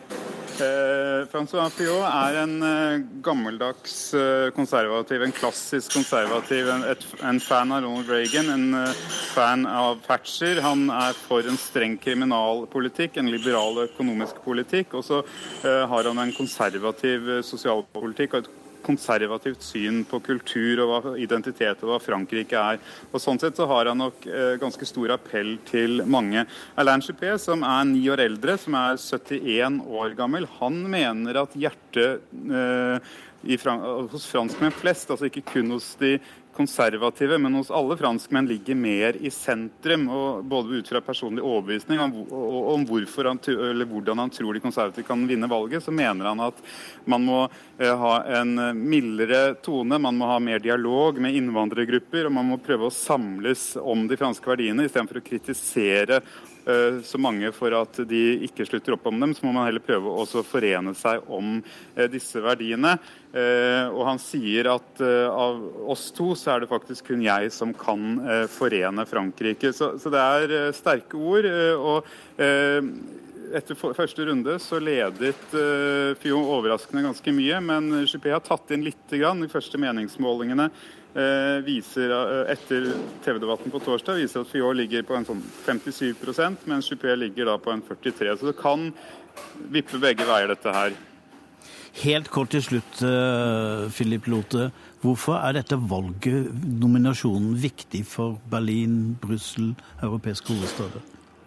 Eh, Francois Fillot er en eh, gammeldags eh, konservativ, en klassisk konservativ, en, et, en, fan av Ronald Reagan, en eh, fan av Thatcher. Han er for en streng kriminalpolitikk, en liberal økonomisk politikk. Og så eh, har han en konservativ sosialpolitikk og et konservativt syn på kultur og hva identitet og hva Frankrike er. Og Sånn sett så har han nok eh, ganske stor appell til mange. Alain Juppé, som er ni år eldre, som er 71 år gammel, han mener at hjertet eh, hos franskmenn flest, altså ikke kun hos de konservative, men hos alle franskmenn ligger mer i sentrum. og Både ut fra personlig overbevisning om, han, hvordan han tror de konservative kan vinne valget, så mener han at man må eh, ha en mildere tone, man må ha mer dialog med innvandrergrupper, og man må prøve å samles om de franske verdiene istedenfor å kritisere så mange for at de ikke slutter opp om dem, så må man heller prøve å forene seg om eh, disse verdiene. Eh, og han sier at av oss to så er det faktisk kun jeg som kan forene Frankrike. Så, det er sterke ord. og etter første runde så ledet uh, overraskende ganske mye, men Juppé har tatt inn litt grann. De første meningsmålingene Eh, viser eh, etter TV-debatten på torsdag viser at Fior ligger på en sånn 57 mens Juppé ligger da på en 43 Så det kan vippe begge veier, dette her. Helt kort til slutt, eh, Philip Lote. Hvorfor er dette valget, nominasjonen, viktig for Berlin, Brussel, europeiske hovedstader?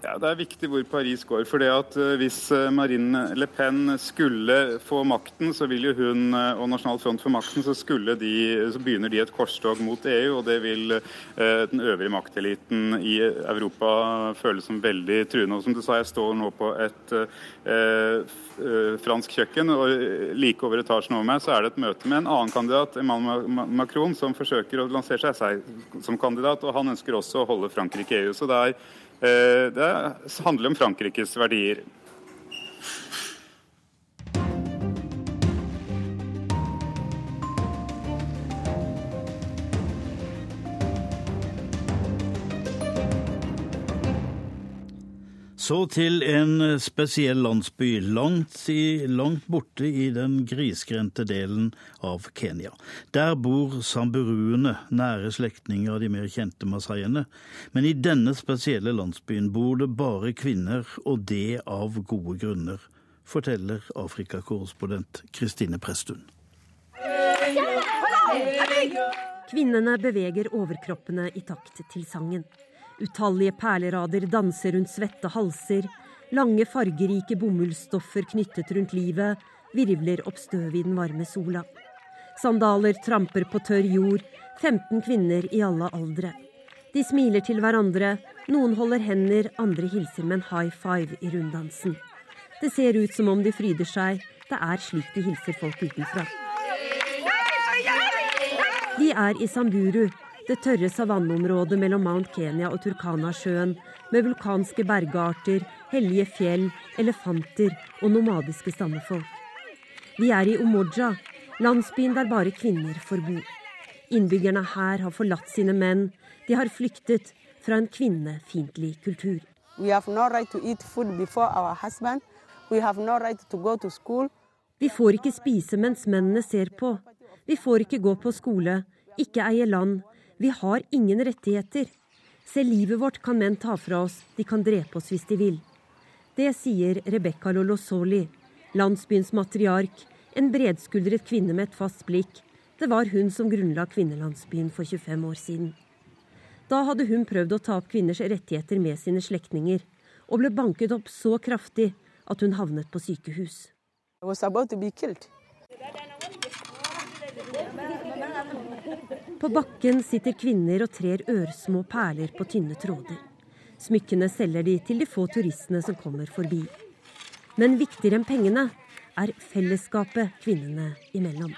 Ja, Det er viktig hvor Paris går. for det at eh, Hvis eh, Marine Le Pen skulle få makten, så vil jo hun eh, og Nasjonal Front for makten, så, de, så begynner de et korstog mot EU. og Det vil den øvrige makteliten i Europa føle som veldig truende. Og som du sa, jeg står nå på et eh, fransk kjøkken, og like over etasjen over meg så er det et møte med en annen kandidat, Emmanuel Macron, som forsøker å lansere seg som kandidat. og Han ønsker også å holde Frankrike i EU. så det er det handler om Frankrikes verdier. Så til en spesiell landsby langt, i, langt, borte i den grisgrendte delen av Kenya. Der bor samburuene, nære slektninger av de mer kjente masaiene. Men i denne spesielle landsbyen bor det bare kvinner, og det av gode grunner, forteller Afrikakorrespondent Kristine Presttun. Kvinnene beveger overkroppene i takt til sangen. Utallige perlerader danser rundt svette halser. Lange, fargerike bomullsstoffer knyttet rundt livet virvler opp støv i den varme sola. Sandaler tramper på tørr jord, 15 kvinner i alle aldre. De smiler til hverandre, noen holder hender, andre hilser med en high five i runddansen. Det ser ut som om de fryder seg, det er slik de hilser folk utenfra. De er i Samburu, det tørre savanneområdet mellom Mount Kenya og Turkana-sjøen, med vulkanske bergarter, hellige fjell, elefanter og nomadiske stammefolk. Vi er i Umoja, landsbyen der bare kvinner får bo. Innbyggerne her har forlatt sine menn. De har flyktet fra en kvinnefiendtlig kultur. Vi får ikke spise mens mennene ser på. Vi får ikke gå på skole, ikke eie land, vi har ingen rettigheter. Selv livet vårt kan menn ta fra oss, de kan drepe oss hvis de vil. Det sier Rebekka Lolosoli, landsbyens matriark, en bredskuldret kvinne med et fast blikk. Det var hun som grunnla kvinnelandsbyen for 25 år siden. Da hadde hun prøvd å ta opp kvinners rettigheter med sine slektninger, og ble banket opp så kraftig at hun havnet på sykehus. På bakken sitter kvinner og trer ørsmå perler på tynne tråder. Smykkene selger de til de få turistene som kommer forbi. Men viktigere enn pengene er fellesskapet kvinnene imellom.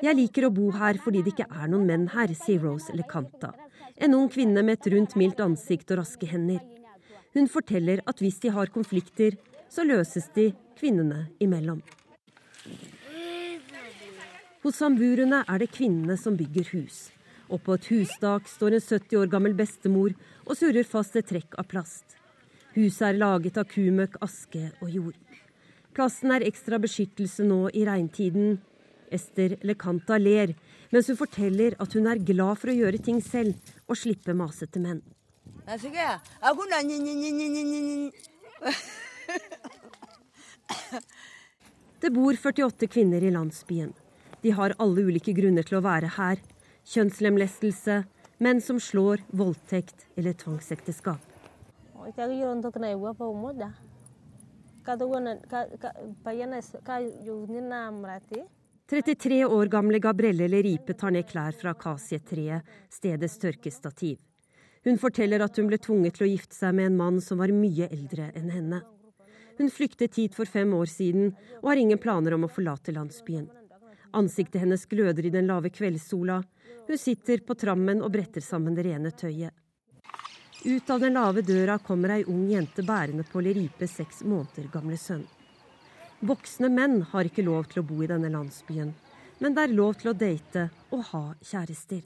Jeg liker å bo her fordi det ikke er noen menn her, sier Rose Lecanta. En ung kvinne med et rundt, mildt ansikt og raske hender. Hun forteller at hvis de har konflikter, så løses de kvinnene imellom. Hos samburene er det kvinnene som bygger hus. Og på et hustak står en 70 år gammel bestemor og surrer fast et trekk av plast. Huset er laget av kumøkk, aske og jord. Plassen er ekstra beskyttelse nå i regntiden. Ester Lecanta ler, mens hun forteller at hun er glad for å gjøre ting selv og slippe masete menn. Det bor 48 kvinner i landsbyen. De har alle ulike grunner til å være her. Kjønnslemlestelse, menn som slår, voldtekt eller tvangsekteskap. 33 år gamle Gabrielle Leripe tar ned klær fra akasietreet, stedets tørkestativ. Hun forteller at hun ble tvunget til å gifte seg med en mann som var mye eldre enn henne. Hun flyktet hit for fem år siden og har ingen planer om å forlate landsbyen. Ansiktet hennes gløder i den lave kveldssola. Hun sitter på trammen og bretter sammen det rene tøyet. Ut av den lave døra kommer ei ung jente bærende på Leripe seks måneder gamle sønn. Voksne menn har ikke lov til å bo i denne landsbyen, men det er lov til å date og ha kjærester.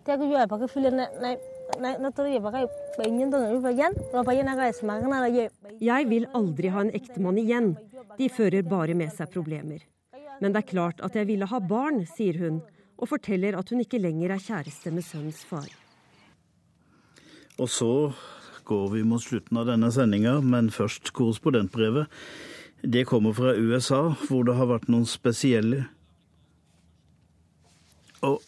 Jeg vil aldri ha en ektemann igjen, de fører bare med seg problemer. Men det er klart at jeg ville ha barn, sier hun, og forteller at hun ikke lenger er kjæreste med sønnens far. Og så går vi mot slutten av denne sendinga, men først korrespondentbrevet. Det kommer fra USA, hvor det har vært noen spesielle Og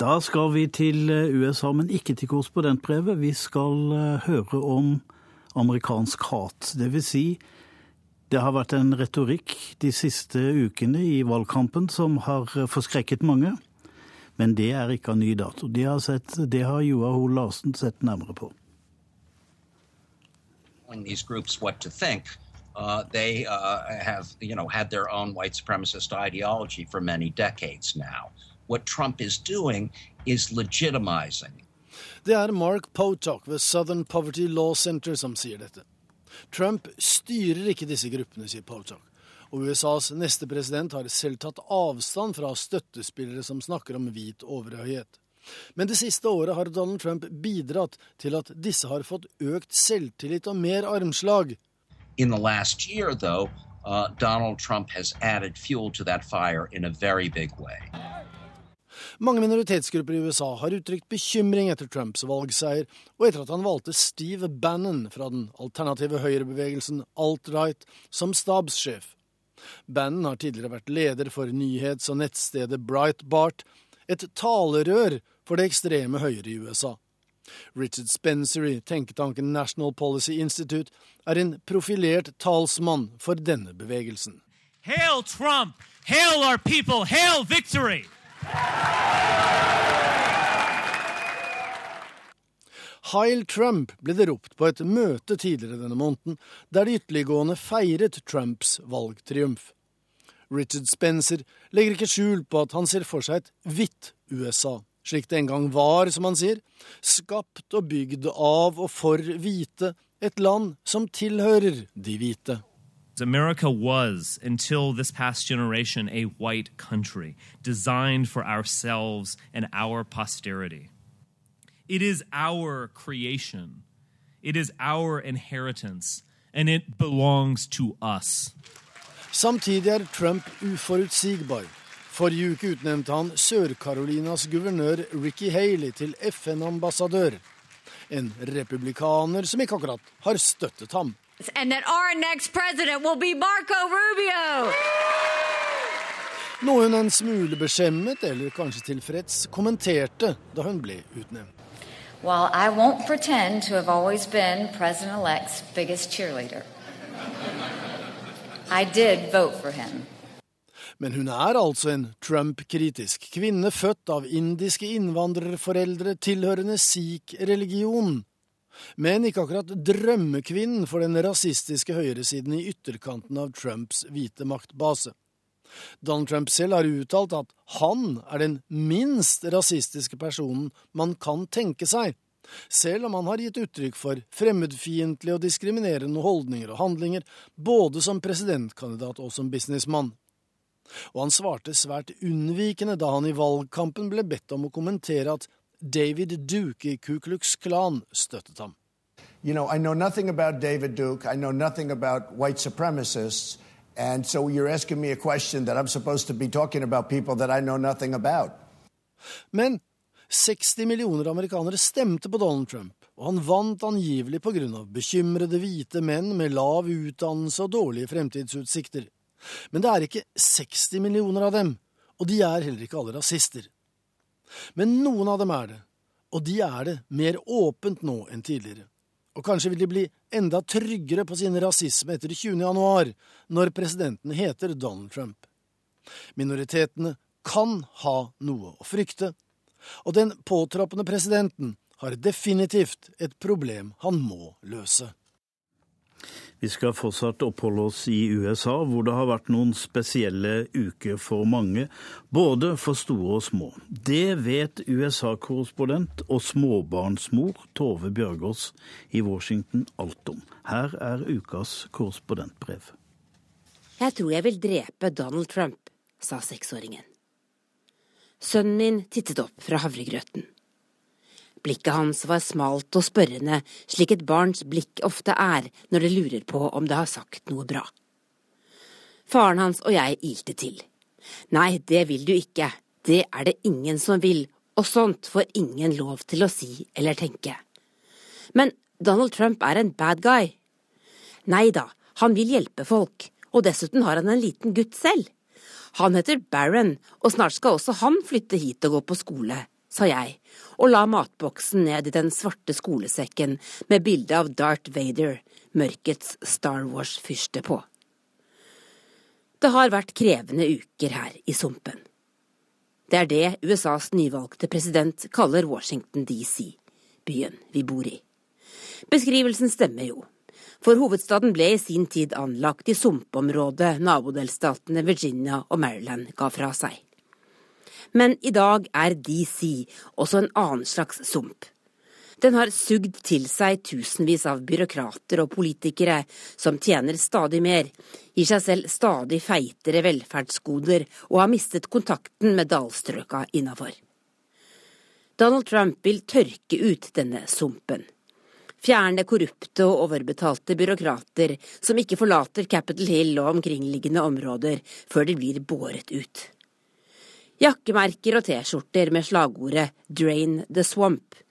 Da skal vi til USA, men ikke til korrespondentbrevet. Vi skal høre om amerikansk hat. Det vil si, det har vært en retorikk de siste ukene i valgkampen som har forskrekket mange. Men det er ikke av ny dato. Det har, sett, det har Joar Hoel Larsen sett nærmere på. These groups what to think. Uh, they uh, have, you know, had their own white supremacist ideology for many decades now. What Trump is doing is legitimizing. Det er Mark Potok ved Southern Poverty Law Center som sier dette. Trump styrer ikke disse gruppene, sier Potok. Og USAs neste president har selv tatt avstand fra støttespillere som snakker om hvit overhøyhet. Men det siste året har Donald Trump bidratt til at disse har fått økt selvtillit og mer armslag. In the last year, though, uh, Donald Trump has added fuel to that fire in a very big way. Mange minoritetsgrupper i USA har uttrykt bekymring etter Trumps valgseier, og etter at han valgte Steve Bannon fra den alternative høyrebevegelsen alt-right som stabssjef. Bannon har tidligere vært leder for nyhets- og nettstedet Breitbart, et talerør for det ekstreme høyre i USA. Richard Spencer i tenketanken National Policy Institute er en profilert talsmann for denne bevegelsen. Hail Trump! Hail our people! Hail victory! Heil Trump ble det ropt på et møte tidligere denne måneden, der de ytterliggående feiret Trumps valgtriumf. Richard Spencer legger ikke skjul på at han ser for seg et hvitt USA, slik det en gang var, som han sier, skapt og bygd av og for hvite, et land som tilhører de hvite. America was, until this past generation, a white country designed for ourselves and our posterity. It is our creation, it is our inheritance, and it belongs to us. Samtidig er Trump uforutsigbar. Forrige uke utnevnte han Sør-Carolinas guvernør Ricky Haley til FN-ambassadør. En republikaner som ikke akkurat har støttet ham. And that our next president will Marco Rubio. Noe hun en smule beskjemmet, eller kanskje tilfreds, kommenterte da hun ble utnevnt. Well, I won't pretend to have always been President elect's biggest cheerleader. I did vote for him. Men hun er altså en Trump-kritisk kvinne født av indiske innvandrerforeldre tilhørende sikh-religionen. Men ikke akkurat drømmekvinnen for den rasistiske høyresiden i ytterkanten av Trumps hvite maktbase. Donald Trump selv har uttalt at han er den minst rasistiske personen man kan tenke seg, selv om han har gitt uttrykk for fremmedfiendtlige og diskriminerende holdninger og handlinger, både som presidentkandidat og som businessmann. Og han svarte svært unnvikende da han i valgkampen ble bedt om å kommentere at David Duke i Ku Klux Klan støttet ham. You know, I know nothing about David Duke. I know nothing about white supremacists. And so you're asking me a question that I'm supposed to be talking about people that I know nothing about. Men 60 millioner amerikanere stemte på Donald Trump, og han vant angivelig på grunn av bekymrede hvite menn med lav utdannelse og dårlige fremtidsutsikter. Men det er ikke 60 millioner av dem, og de er heller ikke alle rasister. Men noen av dem er det, og de er det mer åpent nå enn tidligere. Og kanskje vil de bli enda tryggere på sin rasisme etter 20. januar, når presidenten heter Donald Trump. Minoritetene kan ha noe å frykte, og den påtroppende presidenten har definitivt et problem han må løse. Vi skal fortsatt oppholde oss i USA, hvor det har vært noen spesielle uker for mange, både for store og små. Det vet USA-korrespondent og småbarnsmor Tove Bjørgaas i Washington alt om. Her er ukas korrespondentbrev. Jeg tror jeg vil drepe Donald Trump, sa seksåringen. Sønnen min tittet opp fra havregrøten. Blikket hans var smalt og spørrende, slik et barns blikk ofte er når det lurer på om det har sagt noe bra. Faren hans og jeg ilte til. Nei, det vil du ikke, det er det ingen som vil, og sånt får ingen lov til å si eller tenke. Men Donald Trump er en bad guy. Nei da, han vil hjelpe folk, og dessuten har han en liten gutt selv. Han heter Barron, og snart skal også han flytte hit og gå på skole, sa jeg, og la matboksen ned i den svarte skolesekken med bilde av Darth Vader, mørkets Star Wars-fyrste, på. Det har vært krevende uker her i sumpen. Det er det USAs nyvalgte president kaller Washington DC, byen vi bor i. Beskrivelsen stemmer jo, for hovedstaden ble i sin tid anlagt i sumpområdet nabodelstatene Virginia og Maryland ga fra seg. Men i dag er DC også en annen slags sump. Den har sugd til seg tusenvis av byråkrater og politikere som tjener stadig mer, gir seg selv stadig feitere velferdsgoder og har mistet kontakten med dalstrøka innafor. Donald Trump vil tørke ut denne sumpen. Fjerne korrupte og overbetalte byråkrater som ikke forlater Capitol Hill og omkringliggende områder før de blir båret ut. Jakkemerker og T-skjorter med slagordet 'Drain the Swamp'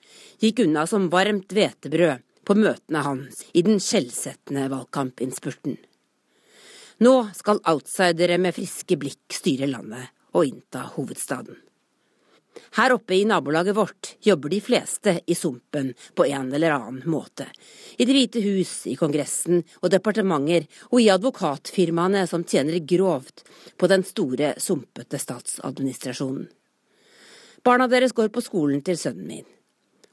gikk unna som varmt hvetebrød på møtene hans i den skjellsettende valgkampinnspurten. Nå skal outsidere med friske blikk styre landet og innta hovedstaden. Her oppe i nabolaget vårt jobber de fleste i sumpen på en eller annen måte. I Det hvite hus, i Kongressen og departementer, og i advokatfirmaene som tjener grovt på den store, sumpete statsadministrasjonen. Barna deres går på skolen til sønnen min.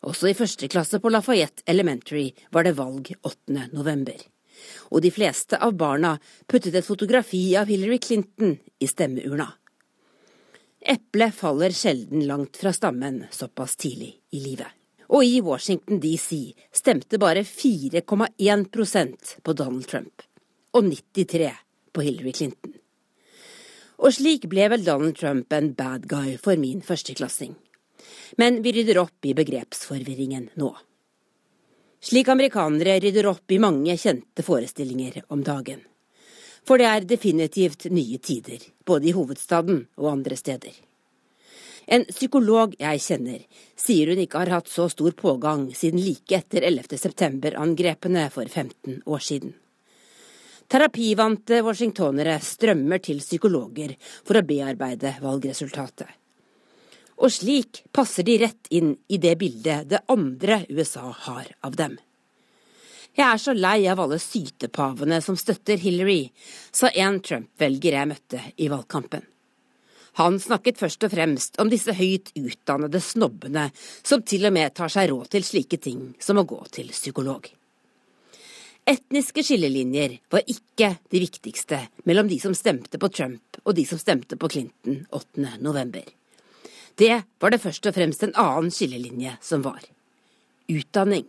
Også i første klasse på Lafayette Elementary var det valg 8. november. Og de fleste av barna puttet et fotografi av Hillary Clinton i stemmeurna. Eplet faller sjelden langt fra stammen såpass tidlig i livet. Og i Washington DC stemte bare 4,1% på Donald Trump og 93 på Hillary Clinton. Og slik ble vel Donald Trump en bad guy for min førsteklassing. Men vi rydder opp i begrepsforvirringen nå. Slik amerikanere rydder opp i mange kjente forestillinger om dagen. For det er definitivt nye tider, både i hovedstaden og andre steder. En psykolog jeg kjenner, sier hun ikke har hatt så stor pågang siden like etter 11. september-angrepene for 15 år siden. Terapivante washingtonere strømmer til psykologer for å bearbeide valgresultatet. Og slik passer de rett inn i det bildet det andre USA har av dem. Jeg er så lei av alle sytepavene som støtter Hillary, sa en Trump-velger jeg møtte i valgkampen. Han snakket først og fremst om disse høyt utdannede snobbene som til og med tar seg råd til slike ting som å gå til psykolog. Etniske skillelinjer var ikke de viktigste mellom de som stemte på Trump og de som stemte på Clinton 8. november. Det var det først og fremst en annen skillelinje som var. Utdanning.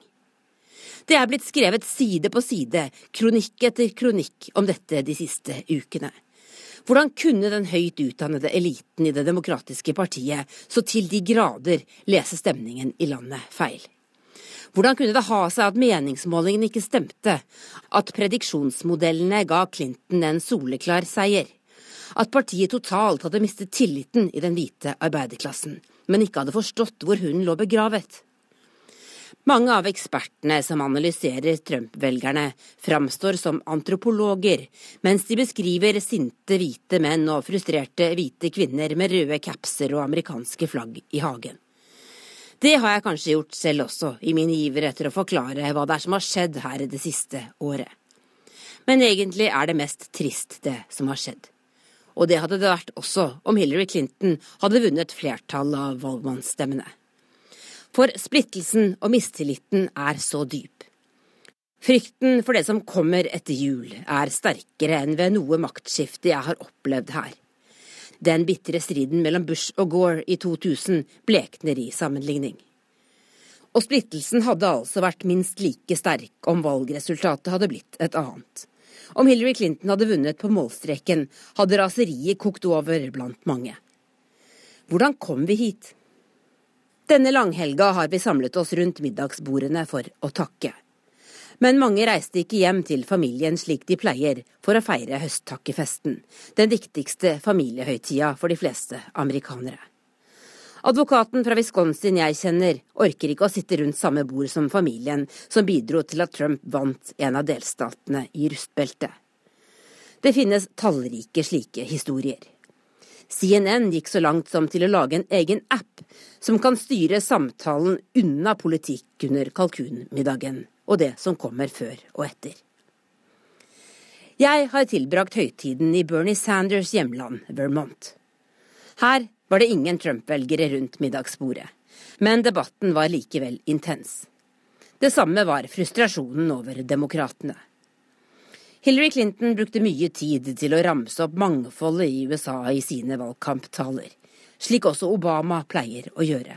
Det er blitt skrevet side på side, kronikk etter kronikk om dette de siste ukene. Hvordan kunne den høyt utdannede eliten i Det demokratiske partiet så til de grader lese stemningen i landet feil? Hvordan kunne det ha seg at meningsmålingene ikke stemte, at prediksjonsmodellene ga Clinton en soleklar seier, at partiet totalt hadde mistet tilliten i den hvite arbeiderklassen, men ikke hadde forstått hvor hun lå begravet? Mange av ekspertene som analyserer Trump-velgerne, framstår som antropologer, mens de beskriver sinte hvite menn og frustrerte hvite kvinner med røde capser og amerikanske flagg i hagen. Det har jeg kanskje gjort selv også, i min iver etter å forklare hva det er som har skjedd her det siste året. Men egentlig er det mest trist, det som har skjedd. Og det hadde det vært også om Hillary Clinton hadde vunnet flertall av valgmannsstemmene. For splittelsen og mistilliten er så dyp. Frykten for det som kommer etter jul, er sterkere enn ved noe maktskifte jeg har opplevd her. Den bitre striden mellom Bush og Gore i 2000 blekner i sammenligning. Og splittelsen hadde altså vært minst like sterk om valgresultatet hadde blitt et annet. Om Hillary Clinton hadde vunnet på målstreken, hadde raseriet kokt over blant mange. Hvordan kom vi hit? Denne langhelga har vi samlet oss rundt middagsbordene for å takke. Men mange reiste ikke hjem til familien slik de pleier for å feire høsttakkefesten, den viktigste familiehøytida for de fleste amerikanere. Advokaten fra Wisconsin jeg kjenner, orker ikke å sitte rundt samme bord som familien som bidro til at Trump vant en av delstatene i rustbeltet. Det finnes tallrike slike historier. CNN gikk så langt som til å lage en egen app som kan styre samtalen unna politikk under kalkunmiddagen og det som kommer før og etter. Jeg har tilbrakt høytiden i Bernie Sanders' hjemland, Vermont. Her var det ingen Trump-velgere rundt middagsbordet, men debatten var likevel intens. Det samme var frustrasjonen over demokratene. Hillary Clinton brukte mye tid til å ramse opp mangfoldet i USA i sine valgkamptaler, slik også Obama pleier å gjøre.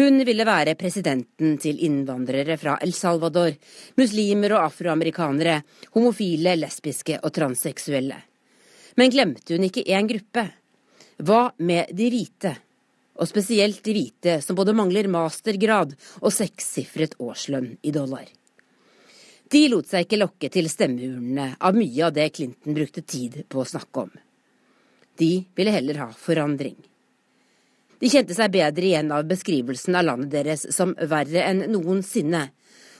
Hun ville være presidenten til innvandrere fra El Salvador, muslimer og afroamerikanere, homofile, lesbiske og transseksuelle. Men glemte hun ikke én gruppe? Hva med de hvite? Og spesielt de hvite som både mangler mastergrad og sekssifret årslønn i dollar. De lot seg ikke lokke til stemmeurnene av mye av det Clinton brukte tid på å snakke om. De ville heller ha forandring. De kjente seg bedre igjen av beskrivelsen av landet deres som verre enn noensinne,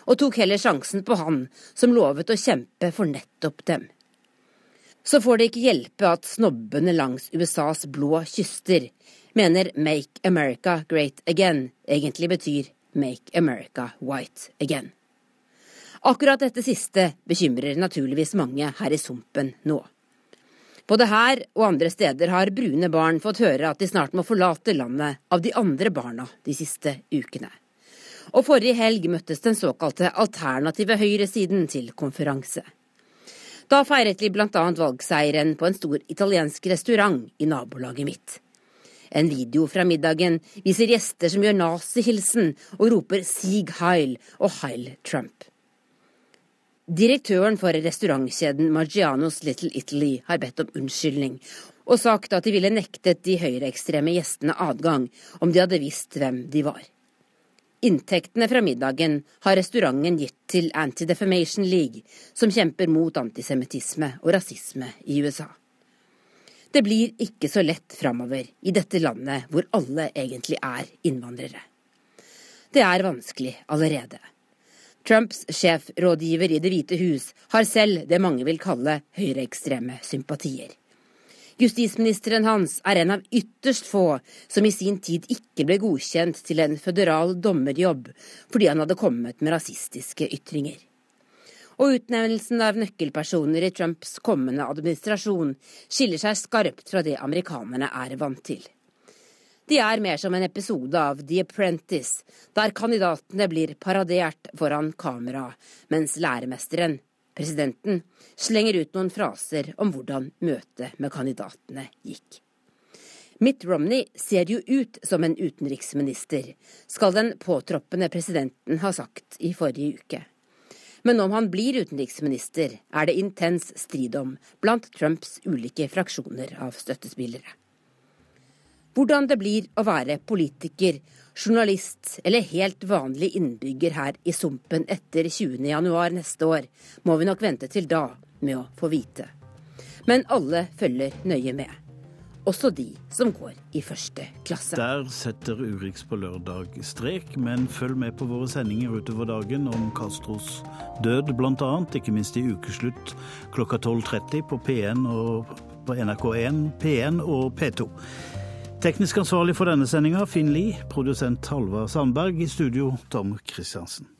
og tok heller sjansen på han som lovet å kjempe for nettopp dem. Så får det ikke hjelpe at snobbene langs USAs blå kyster mener Make America Great Again egentlig betyr Make America White Again. Akkurat dette siste bekymrer naturligvis mange her i sumpen nå. Både her og andre steder har brune barn fått høre at de snart må forlate landet av de andre barna de siste ukene. Og forrige helg møttes den såkalte alternative høyresiden til konferanse. Da feiret de bl.a. valgseieren på en stor italiensk restaurant i nabolaget mitt. En video fra middagen viser gjester som gjør nazihilsen og roper 'Sieg Heil' og 'Heil Trump'. Direktøren for restaurantkjeden Maggianos Little Italy har bedt om unnskyldning, og sagt at de ville nektet de høyreekstreme gjestene adgang om de hadde visst hvem de var. Inntektene fra middagen har restauranten gitt til Anti-Defamation League, som kjemper mot antisemittisme og rasisme i USA. Det blir ikke så lett framover i dette landet hvor alle egentlig er innvandrere. Det er vanskelig allerede. Trumps sjefrådgiver i Det hvite hus har selv det mange vil kalle høyreekstreme sympatier. Justisministeren hans er en av ytterst få som i sin tid ikke ble godkjent til en føderal dommerjobb fordi han hadde kommet med rasistiske ytringer. Og utnevnelsen av nøkkelpersoner i Trumps kommende administrasjon skiller seg skarpt fra det amerikanerne er vant til. De er mer som en episode av The Apprentice, der kandidatene blir paradert foran kamera, mens læremesteren, presidenten, slenger ut noen fraser om hvordan møtet med kandidatene gikk. Mitt Romney ser jo ut som en utenriksminister, skal den påtroppende presidenten ha sagt i forrige uke. Men om han blir utenriksminister, er det intens strid om blant Trumps ulike fraksjoner av støttespillere. Hvordan det blir å være politiker, journalist eller helt vanlig innbygger her i sumpen etter 20.1 neste år, må vi nok vente til da med å få vite. Men alle følger nøye med. Også de som går i første klasse. Der setter Urix på lørdag strek, men følg med på våre sendinger utover dagen om Castros død, bl.a. Ikke minst i ukeslutt klokka 12.30 på P1 og på NRK1, P1 og P2. Teknisk ansvarlig for denne sendinga, Finn Lie. Produsent Halvard Sandberg. I studio, Tom Christiansen.